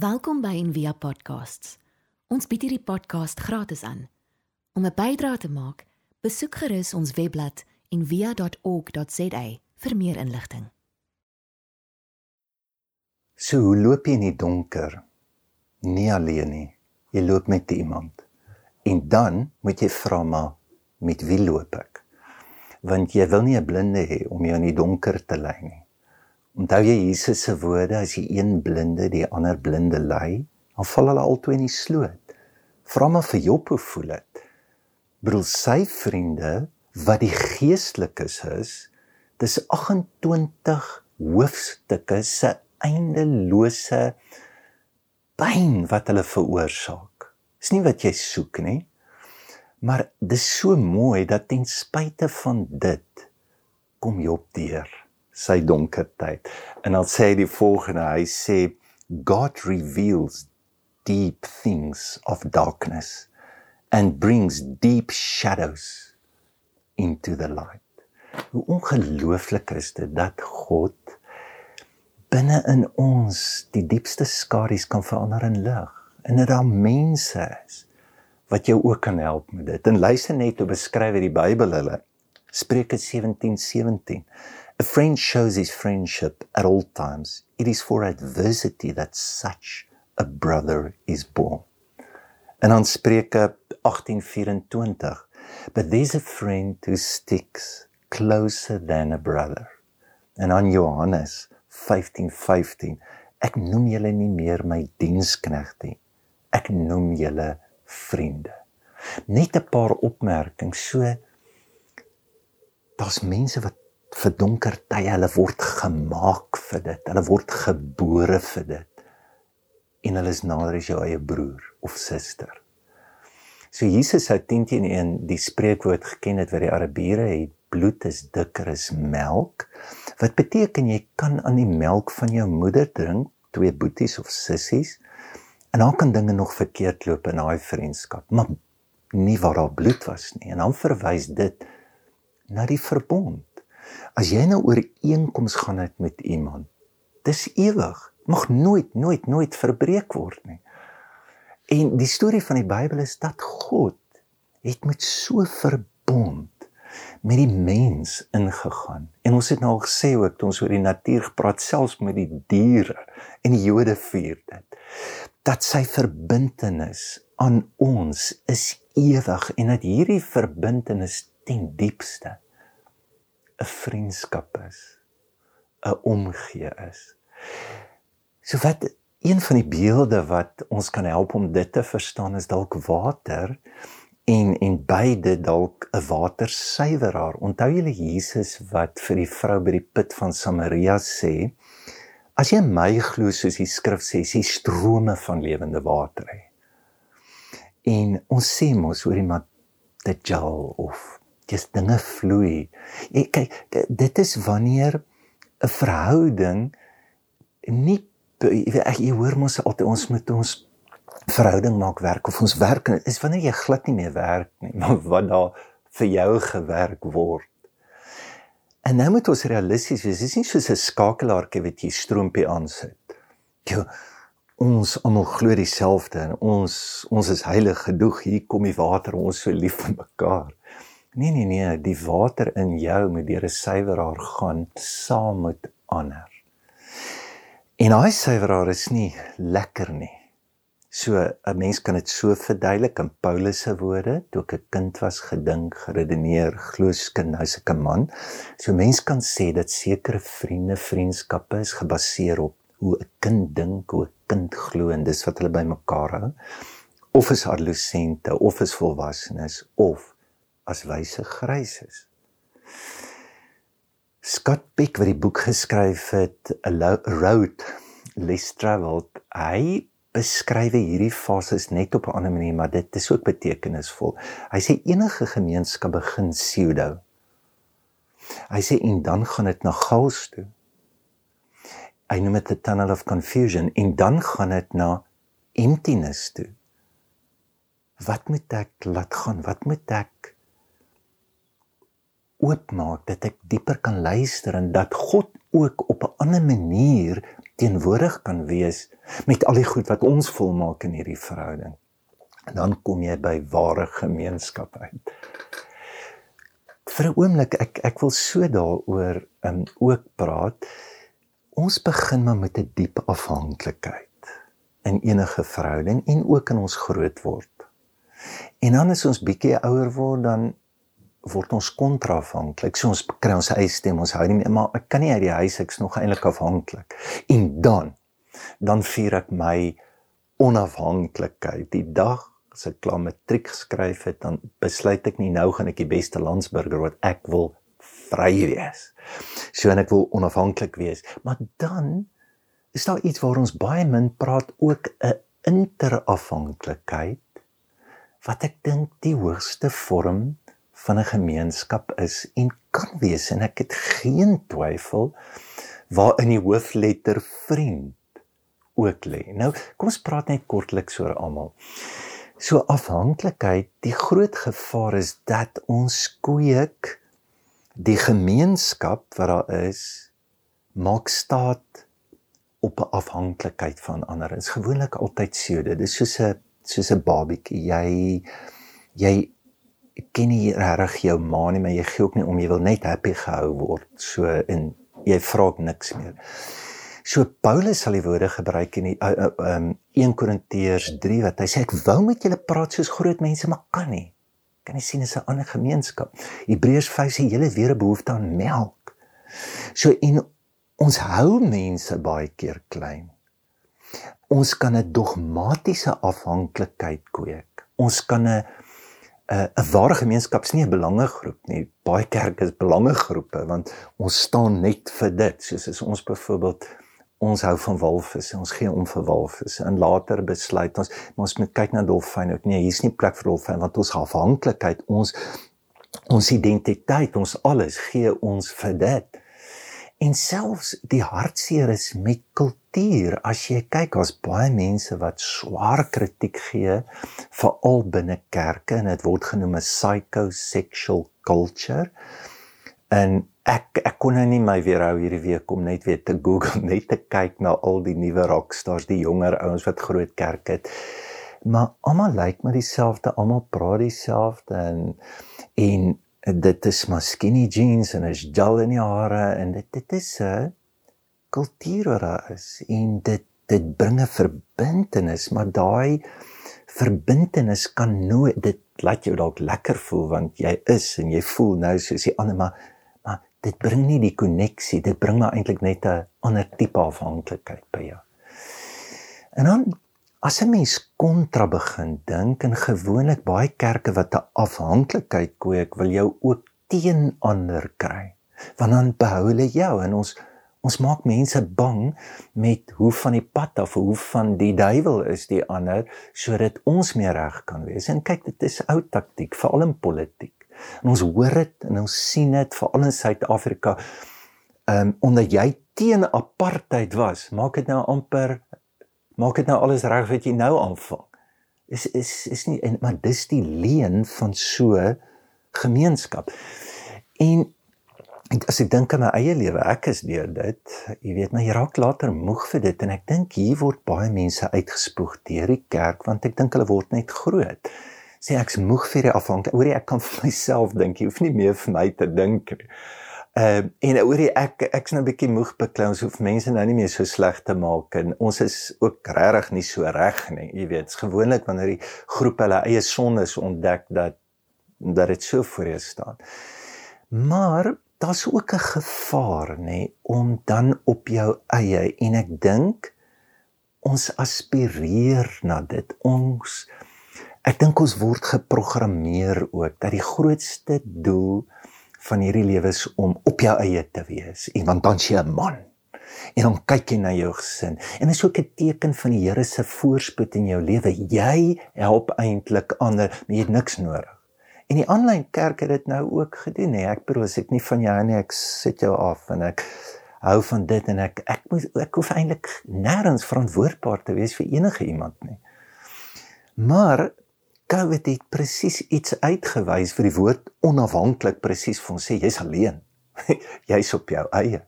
Welkom by Envia Podcasts. Ons bied hierdie podcast gratis aan. Om 'n bydrae te maak, besoek gerus ons webblad en via.org.za vir meer inligting. So hoe loop jy in die donker? Nie alleen nie. Jy loop met iemand. En dan moet jy vra maar met wie loop ek? Want jy wil nie 'n blinde hê om jou in die donker te lei nie. Onthou jy Jesus se woorde as jy een blinde die ander blinde lei, dan val hulle albei in die sloot. Vra maar vir Job hoe voel dit. Bedoel sy vriende wat die geestelikes is, dis 28 hoofstukke se eindelose pyn wat hulle veroorsaak. Dis nie wat jy soek nie. Maar dis so mooi dat ten spyte van dit kom Job deur sy donker tyd. En dan sê hy die volgende, hy sê God reveals deep things of darkness and brings deep shadows into the light. Hoe ongelooflik is dit dat God binne in ons die diepste skadu's kan verander in lig en dat daar mense is wat jou ook kan help met dit. En luister net hoe beskryf die Bybel hulle. Spreuke 17:17. 17. A friend shows his friendship at all times. It is for adversity that such a brother is born. En dan Spreuke 18:24. But there's a friend who sticks closer than a brother. En aan Johannes 15:15 15, Ek noem julle nie meer my diensknegte nie. Ek noem julle vriende. Net 'n paar opmerkings. So daar's mense wat vir donker tye hulle word gemaak vir dit. Hulle word gebore vir dit. En hulle is nader as jou eie broer of suster. So Jesus het teen teen een die spreekwoord geken het wat die Arabiere het bloed is dikker as melk. Wat beteken jy kan aan die melk van jou moeder drink, twee boeties of sissies. En dan kan dinge nog verkeerd loop in daai vriendskap, maar nie waar daar bloed was nie. En dan verwys dit na die verbond. As jy nou oor 'n einkoms gaan het met iemand, dis ewig, mag nooit nooit nooit verbreek word nie. En die storie van die Bybel is dat God het met so verbond met die mens ingegaan. En ons het nou al gesê ook toe ons oor die natuur gepraat selfs met die diere en die Jode vier dit dat sy verbintenis aan ons is ewig en dat hierdie verbintenis ten diepste 'n vriendskap is, 'n omgee is. So wat een van die beelde wat ons kan help om dit te verstaan is dalk water en en beide dalk 'n watersuiweraar. Onthou julle Jesus wat vir die vrou by die put van Samaria sê: As jy my glo soos die skrif sê, sê strome van lewende water hê. En ons sê mos oor die Matjal of dis dinge vloei. Jy kyk dit is wanneer 'n verhouding nie ek jy hoor mos altyd ons moet ons verhouding maak werk of ons werk is wanneer jy glad nie meer werk nie maar wat daar vir jou gewerk word. En nou moet ons realisties wees. Dis nie soos 'n skakelaartjie wat jy stroompie aansit. Jo, ons almal glo dieselfde en ons ons is heilig gedoeg. Hier kom die water, ons so lief vir mekaar. Nee nee nee, die water in jou moet deur 'n suiweraar gaan saam met ander. En daai suiweraar is nie lekker nie. So 'n mens kan dit so verduidelik in Paulus se woorde, toe ek 'n kind was, gedink, geredeneer, glooskin, nou se 'n man. So mens kan sê dat sekere vriende, vriendskappe is gebaseer op hoe 'n kind dink, hoe 'n kind glo en dis wat hulle bymekaar hou. Of is adolessente, of is volwassenes, of as wyse gryses. Scott Peck wat die boek geskryf het A Road Less Traveled, hy beskryf hierdie fases net op 'n ander manier, maar dit is ook betekenisvol. Hy sê enige gemeenskap begin pseudo. Hy sê en dan gaan dit na chaos toe. Hy noem dit 'n tunnel of confusion en dan gaan dit na emptiness toe. Wat moet ek laat gaan? Wat moet ek oopmaak dat ek dieper kan luister en dat God ook op 'n ander manier teenwoordig kan wees met al die goed wat ons volmaak in hierdie verhouding. En dan kom jy by ware gemeenskap uit. Vir 'n oomblik ek ek wil so daaroor um, ook praat. Ons begin maar met 'n diep afhanklikheid in enige verhouding en ook in ons groot word. En dan as ons bietjie ouer word dan word ons kontraafhanklik. So ons kry ons eie stem, ons hou nie meer maar ek kan nie uit die huis ek's nog eintlik afhanklik. En dan dan vier ek my onafhanklikheid. Die dag as ek klaar matriek geskryf het, dan besluit ek nie nou gaan ek die beste landsburger word. Ek wil vry wees. So en ek wil onafhanklik wees. Maar dan is daar iets waar ons baie min praat ook 'n interafhanklikheid wat ek dink die hoogste vorm van 'n gemeenskap is en kan wees en ek het geen twyfel waar in die hoofletter vriend ook lê. Nou, kom ons praat net kortliks oor almal. So afhanklikheid, die groot gevaar is dat ons kweek die gemeenskap wat daar is maak staat op 'n afhanklikheid van ander. Dit is gewoonlik altyd so. Dit is soos 'n soos 'n babietjie. Jy jy ken nie regtig jou ma nie, maar jy gee ook nie om jy wil net happy gehou word. So in jy vra ook niks meer. So Paulus sal die woorde gebruik in die uh, uh, um 1 Korintiërs 3 wat hy sê ek wou met julle praat soos groot mense, maar kan nie. Kan nie sien is 'n ander gemeenskap. Hebreërs 5 sê julle weer 'n behoefte aan melk. So en Ons hou mense baie keer klein. Ons kan 'n dogmatiese afhanklikheid kweek. Ons kan 'n 'n 'n ware gemeenskap is nie 'n belangegroep nie. Baie kerke is belangegroepe want ons staan net vir dit. Soos as ons byvoorbeeld ons hou van walvisse, ons gee om vir walvisse en later besluit ons ons moet kyk na dolfyne. Nee, hier's nie plek vir dolfyne want ons afhanklikheid, ons ons identiteit, ons alles gee ons vir dit. En selfs die hartseer is met kultuur. As jy kyk, daar's baie mense wat swaar kritiek gee veral binne kerke en dit word genoem 'n psychosexual culture. En ek ek kon nou nie my weerhou hierdie week om net weer te Google net te kyk na al die nuwe rockstars, die jonger ouens wat groot kerk het. Maar almal lyk like maar dieselfde, almal praat dieselfde en en dit is maar skinny jeans en is gel in die hare en dit dit is 'n kultuur wat daar is en dit dit bring 'n verbintenis maar daai verbintenis kan nooit dit laat jou dalk lekker voel want jy is en jy voel nou soos die ander maar maar dit bring nie die koneksie dit bring maar eintlik net 'n ander tipe afhanklikheid by jou. En dan As 'n mens kontra begin dink en gewoonlik baie kerke wat 'n afhanklikheid kweek, wil jou ook teen ander kry. Want dan behou hulle jou en ons ons maak mense bang met hoe van die pad af, hoe van die duiwel is die ander sodat ons meer reg kan wees. En kyk, dit is ou taktik, veral in politiek. En ons hoor dit en ons sien dit veral in Suid-Afrika. Ehm um, omdat jy teen apartheid was, maak dit nou amper maak dit nou alles reg wat jy nou aanvang. Is is is nie en maar dis die leen van so gemeenskap. En as ek dink aan my eie lewe, ek is deur dit, jy weet, maar jy raak later moeg vir dit en ek dink hier word baie mense uitgespoeg deur die kerk want ek dink hulle word net groot. Sê ek's moeg vir die afhanklikheid. Hoorie, ek kan vir myself dink, jy hoef nie meer vir my te dink nie. Ehm uh, en oor die ek ek's nou 'n bietjie moeg beklei ons hoef mense nou nie meer so sleg te maak en ons is ook regtig nie so reg nie. Jy weet, gewoonlik wanneer die groep hulle eie sondes ontdek dat dat dit so voor jou staan. Maar daar's ook 'n gevaar nê om dan op jou eie en ek dink ons aspireer na dit. Ons ek dink ons word geprogrammeer ook dat die grootste doel van hierdie lewe is om op jou eie te wees. En want dan jy 'n man. En dan kyk jy na jou gesin. En dit is ook 'n teken van die Here se voorspoed in jou lewe. Jy help eintlik ander, jy het niks nodig. En die aanlyn kerk het dit nou ook gedoen, hè. Ek bedoel, ek nie van jou nie, ek sit jou af en ek hou van dit en ek ek moet ek hoef eintlik nêrens verantwoordbaar te wees vir enige iemand nie. Maar COVID het presies iets uitgewys vir die woord onafhanklik presies van sê jy's alleen. jy's op jou eie.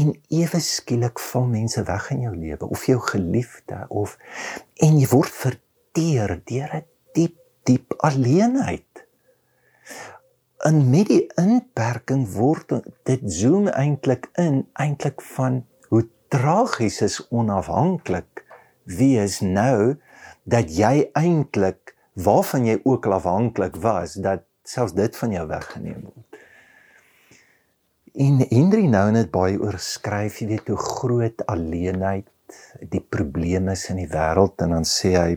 En ewe skielik val mense weg in jou lewe of jou geliefde of en jy word verteer deur 'n diep diep alleenheid. En met die inperking word dit zoom eintlik in eintlik van hoe tragies is onafhanklik wie is nou dat jy eintlik waarvan jy ook afhanklik was dat selfs dit van jou weggeneem word. En Henry nou net baie oor skryf, jy weet hoe groot alleenheid die probleme is in die wêreld en dan sê hy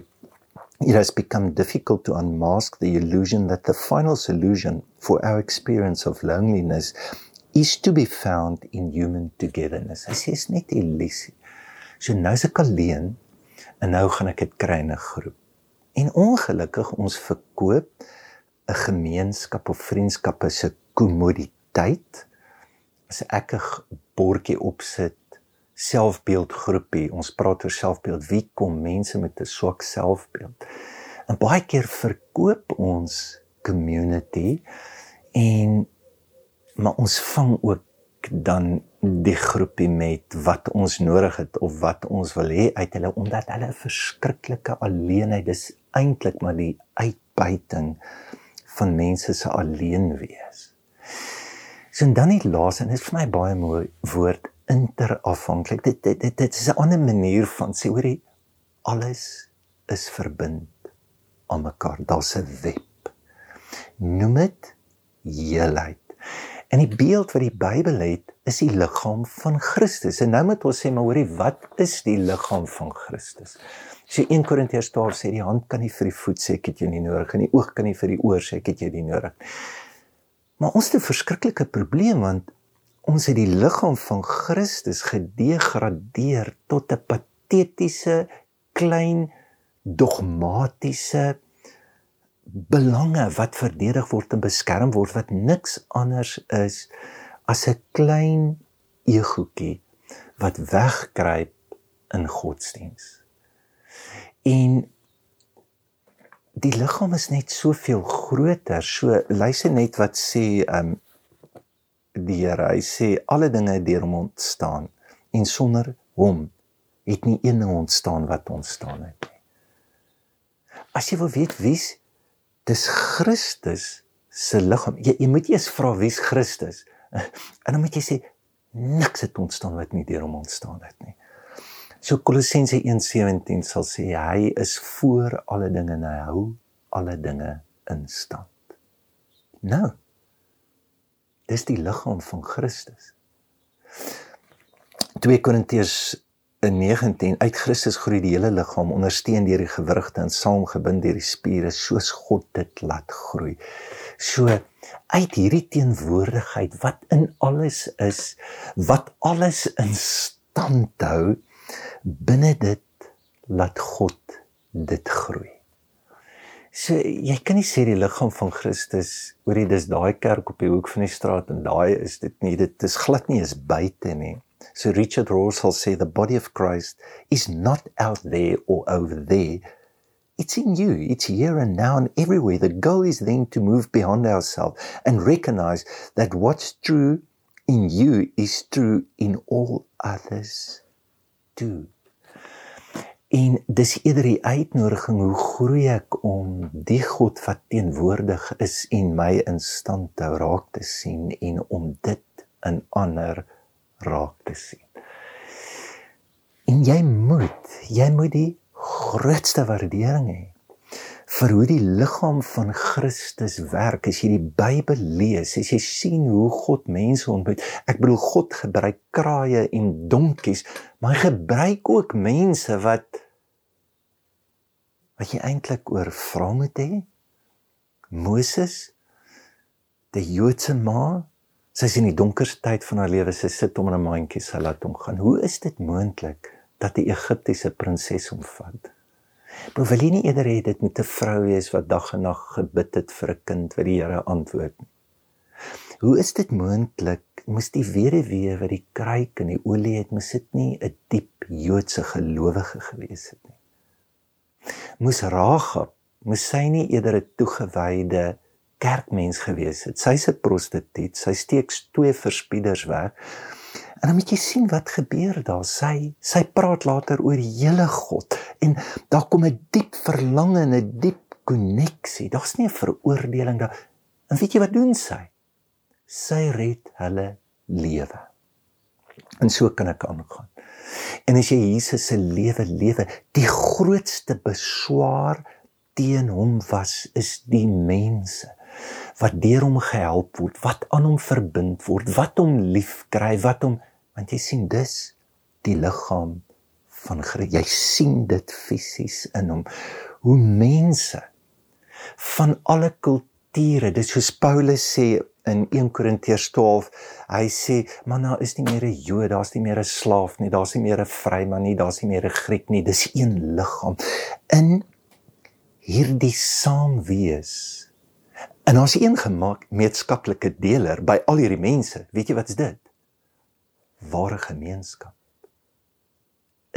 it has become difficult to unmask the illusion that the final solution for our experience of loneliness is to be found in human togetherness. Hy sê is net illusie. So nou is ek alleen en nou gaan ek dit kry in 'n groep. En ongelukkig ons verkoop 'n gemeenskap of vriendskap as 'n kommoditeit as ek 'n bordjie opsit selfbeeldgroepie ons praat oor selfbeeld. Wie kom mense met 'n swak selfbeeld? En baie keer verkoop ons community en maar ons vang ook dan die groepie met wat ons nodig het of wat ons wil hê uit hulle omdat hulle 'n verskriklike alleenheid dis eintlik maar die uitbuiting van mense se alleen wees So en dan die laaste en dit is vir my baie mooi woord interafhanklik. Dit dit dit, dit is 'n ander manier van sê hoorie alles is verbind aan mekaar. Daar's 'n web. Noem dit heelheid. En die beeld wat die Bybel het, is die liggaam van Christus. En nou moet ons sê maar hoorie, wat is die liggaam van Christus? So 1 Korintiërs 12 sê die hand kan nie vir die voet sê ek het jou nie nodig en die oog kan nie vir die oor sê ek het jou nie nodig. Maar ons het 'n verskriklike probleem want ons het die liggaam van Christus gedegradeer tot 'n patetiese klein dogmatiese belange wat verdedig word en beskerm word wat niks anders is as 'n klein egoetjie wat wegkruip in godsdiens. En die liggaam is net soveel groter. So luister net wat sê um die Here. Hy sê alle dinge het deur hom ontstaan en sonder hom het nie een ding ontstaan wat ontstaan het nie. As jy wil weet wie's dis Christus se liggaam. Jy, jy moet eers vra wie's Christus. En dan moet jy sê niks het ontstaan wat nie deur hom ontstaan het nie. So Kolossense 1:17 sal sê hy is voor alle dinge en hy hou alle dinge in stand. Nou. Dis die liggaam van Christus. 2 Korintiërs 19 uit Christus groei die hele liggaam ondersteun deur die gewrigte en saamgebind deur die spiere soos God dit laat groei. So uit hierdie teenwoordigheid wat in alles is, wat alles in stand hou, binne dit laat God dit groei. So jy kan nie sê die liggaam van Christus oor dit is daai kerk op die hoek van die straat en daai is dit nie dit is glad nie is buite nie. So Richard Rohr sal sê the body of Christ is not out there or over there. It's in you. It's here and now and everywhere. The goal is then to move beyond ourselves and recognize that what's true in you is true in all others toe. En dis eerder die uitnodiging hoe groei ek om die God wat teenwoordig is en my in stand hou raak te sien en om dit in ander raak te sien. En jy moet, jy moet die grootste waardering hê vir hoe die liggaam van Christus werk. As jy die Bybel lees, as jy sien hoe God mense ontmoet. Ek bedoel God gebruik kraaie en donkies, maar hy gebruik ook mense wat wat jy eintlik oor vra moet hê. Moses, die Joodse ma, sy is in die donkerste tyd van haar lewe, sy sit om in 'n mandjie, sy laat hom gaan. Hoe is dit moontlik dat die Egiptiese prinses hom vat? Maar wil jy nie eerder hê dit moet 'n vrou wees wat dag en nag gebid het vir 'n kind wat die Here antwoord nie? Hoe is dit moontlik? Moes die weduwee wat die kruik en die olie het, moes dit nie 'n diep Joodse gelowige gewees het nie? Moes Ragab, moes sy nie eerder 'n toegewyde kerkmens gewees het? Sy's 'n prostituut, sy steek twee verspieders weg. En dan moet jy sien wat gebeur daar. Sy sy praat later oor die hele God en daar kom 'n diep verlange en 'n diep koneksie. Daar's nie 'n veroordeling daar. En weet jy wat doen sy? Sy red hulle lewe. En so kan ek aangaan. En as jy Jesus se lewe lewe, die grootste beswaar teen hom was is die mense wat deur hom gehelp word, wat aan hom verbind word, wat hom liefkry, wat hom want jy sien dis die liggaam van Christus. Jy sien dit fisies in hom. Hoe mense van alle kulture, dis soos Paulus sê in 1 Korintiërs 12, hy sê, "Man, daar is nie meer 'n Jood, daar's nie meer 'n slaaf nie, daar's nie meer 'n vryman nie, daar's nie meer 'n Griek nie, dis een liggaam." In hierdie saamwees En ons een gemaak meetskaplike deler by al hierdie mense. Weet jy wat is dit? Ware gemeenskap.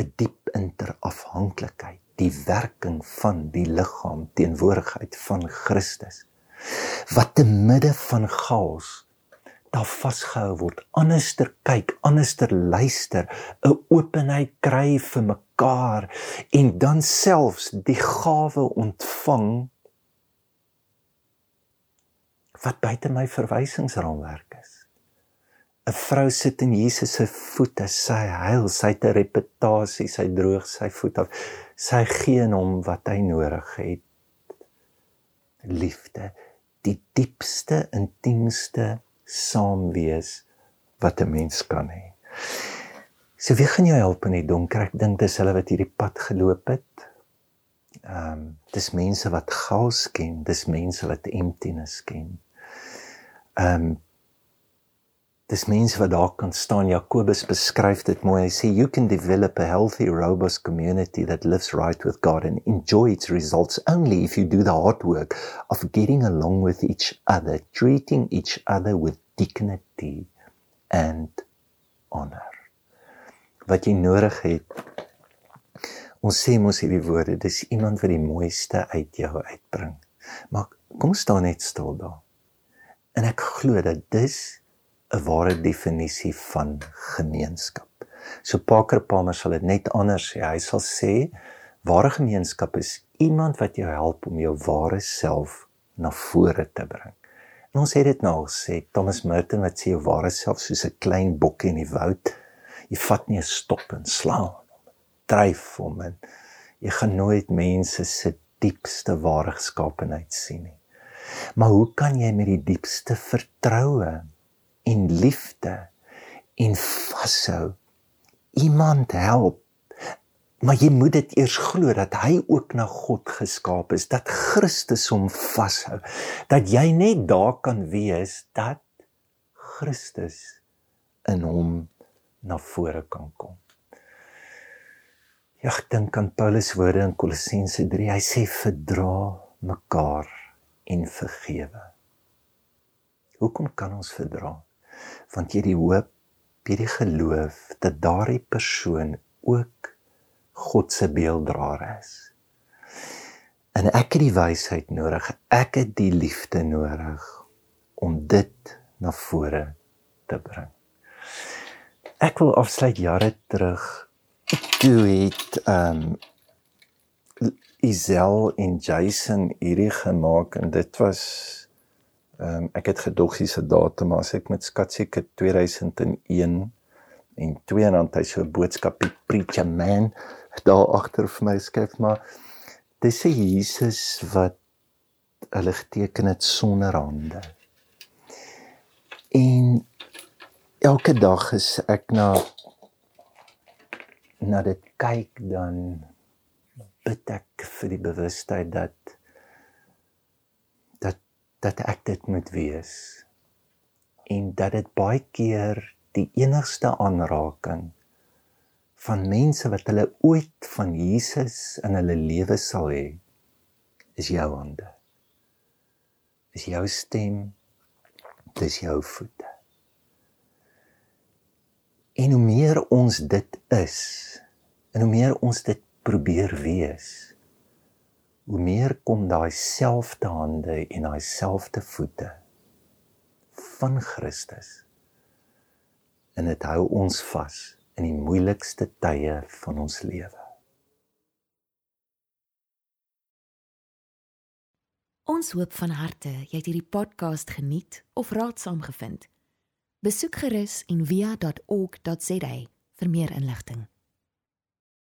'n Diep interafhanklikheid, die werking van die liggaam teenwoordigheid van Christus. Wat te midde van chaos daar vasgehou word, anderster kyk, anderster luister, 'n openheid kry vir mekaar en dan selfs die gawe ontvang wat buite my verwysingsraamwerk is. 'n Vrou sit in Jesus se voete, sy huil, sy het 'n reputasie, sy droog sy voet af. Sy gee hom wat hy nodig het. Liefde, die diepste, intiemste saamwees wat 'n mens kan hê. So wie gaan jou help in die donker? Ek dink dis hulle wat hierdie pad geloop het. Ehm um, dis mense wat chaos ken, dis mense wat emptiness ken. Ehm um, dis mense wat daar kan staan. Jakobus beskryf dit mooi. Hy sê you can develop a healthy robust community that lives right with God and enjoy its results only if you do the hard work of getting along with each other, treating each other with dignity and honor. Wat jy nodig het Ons sê mos hierdie woorde, dis iemand wat die mooiste uit jou uitbring. Maar kom staan net stil daar. En ek glo dat dis 'n ware definisie van gemeenskap. So Parker Palmer sal dit net anders sê. Hy sal sê ware gemeenskap is iemand wat jou help om jou ware self na vore te bring. En ons het dit nou gesê, Thomas Merton wat sê jou ware self soos 'n klein bokkie in die woud. Jy vat nie 'n stok en slaan hom. Dryf hom en jy gaan nooit mense se diepste ware geskaapenheid sien nie. Maar hoe kan jy met die diepste vertroue en liefde en vashou iemand help? Maar jy moet dit eers glo dat hy ook na God geskaap is, dat Christus hom vashou, dat jy net daar kan wees dat Christus in hom na vore kan kom. Ja, ek dink aan Paulus woorde in Kolossense 3. Hy sê verdra mekaar en vergewe. Hoekom kan ons verdra? Want jy die hoop, jy die geloof dat daardie persoon ook God se beelddraer is. En ek het die wysheid nodig, ek het die liefde nodig om dit na vore te bring. Ek wil afsluit jare terug toe het ehm um, Isel en Jason hierdie gemaak en dit was ehm um, ek het gedoggie se datum as ek met skat seker 2001 en 2 en dan hy so 'n boodskapie preacher man daar agter vir my skryf maar dis se Jesus wat hulle geteken het sonder hande. En elke dag is ek na na dit kyk dan bid ek vir die bewustheid dat dat dat ek dit moet wees. En dat dit baie keer die enigste aanraking van mense wat hulle ooit van Jesus in hulle lewe sal hê is jou hande. Is jou stem dis jou voete. En hoe meer ons dit is en hoe meer ons dit probeer wees hoe meer kom daai selfde hande en daai selfde voete van Christus en dit hou ons vas in die moeilikste tye van ons lewe. Ons hoop van harte jy het hierdie podcast geniet of raadsaam gevind. Besoek gerus en via.ok.za vir meer inligting.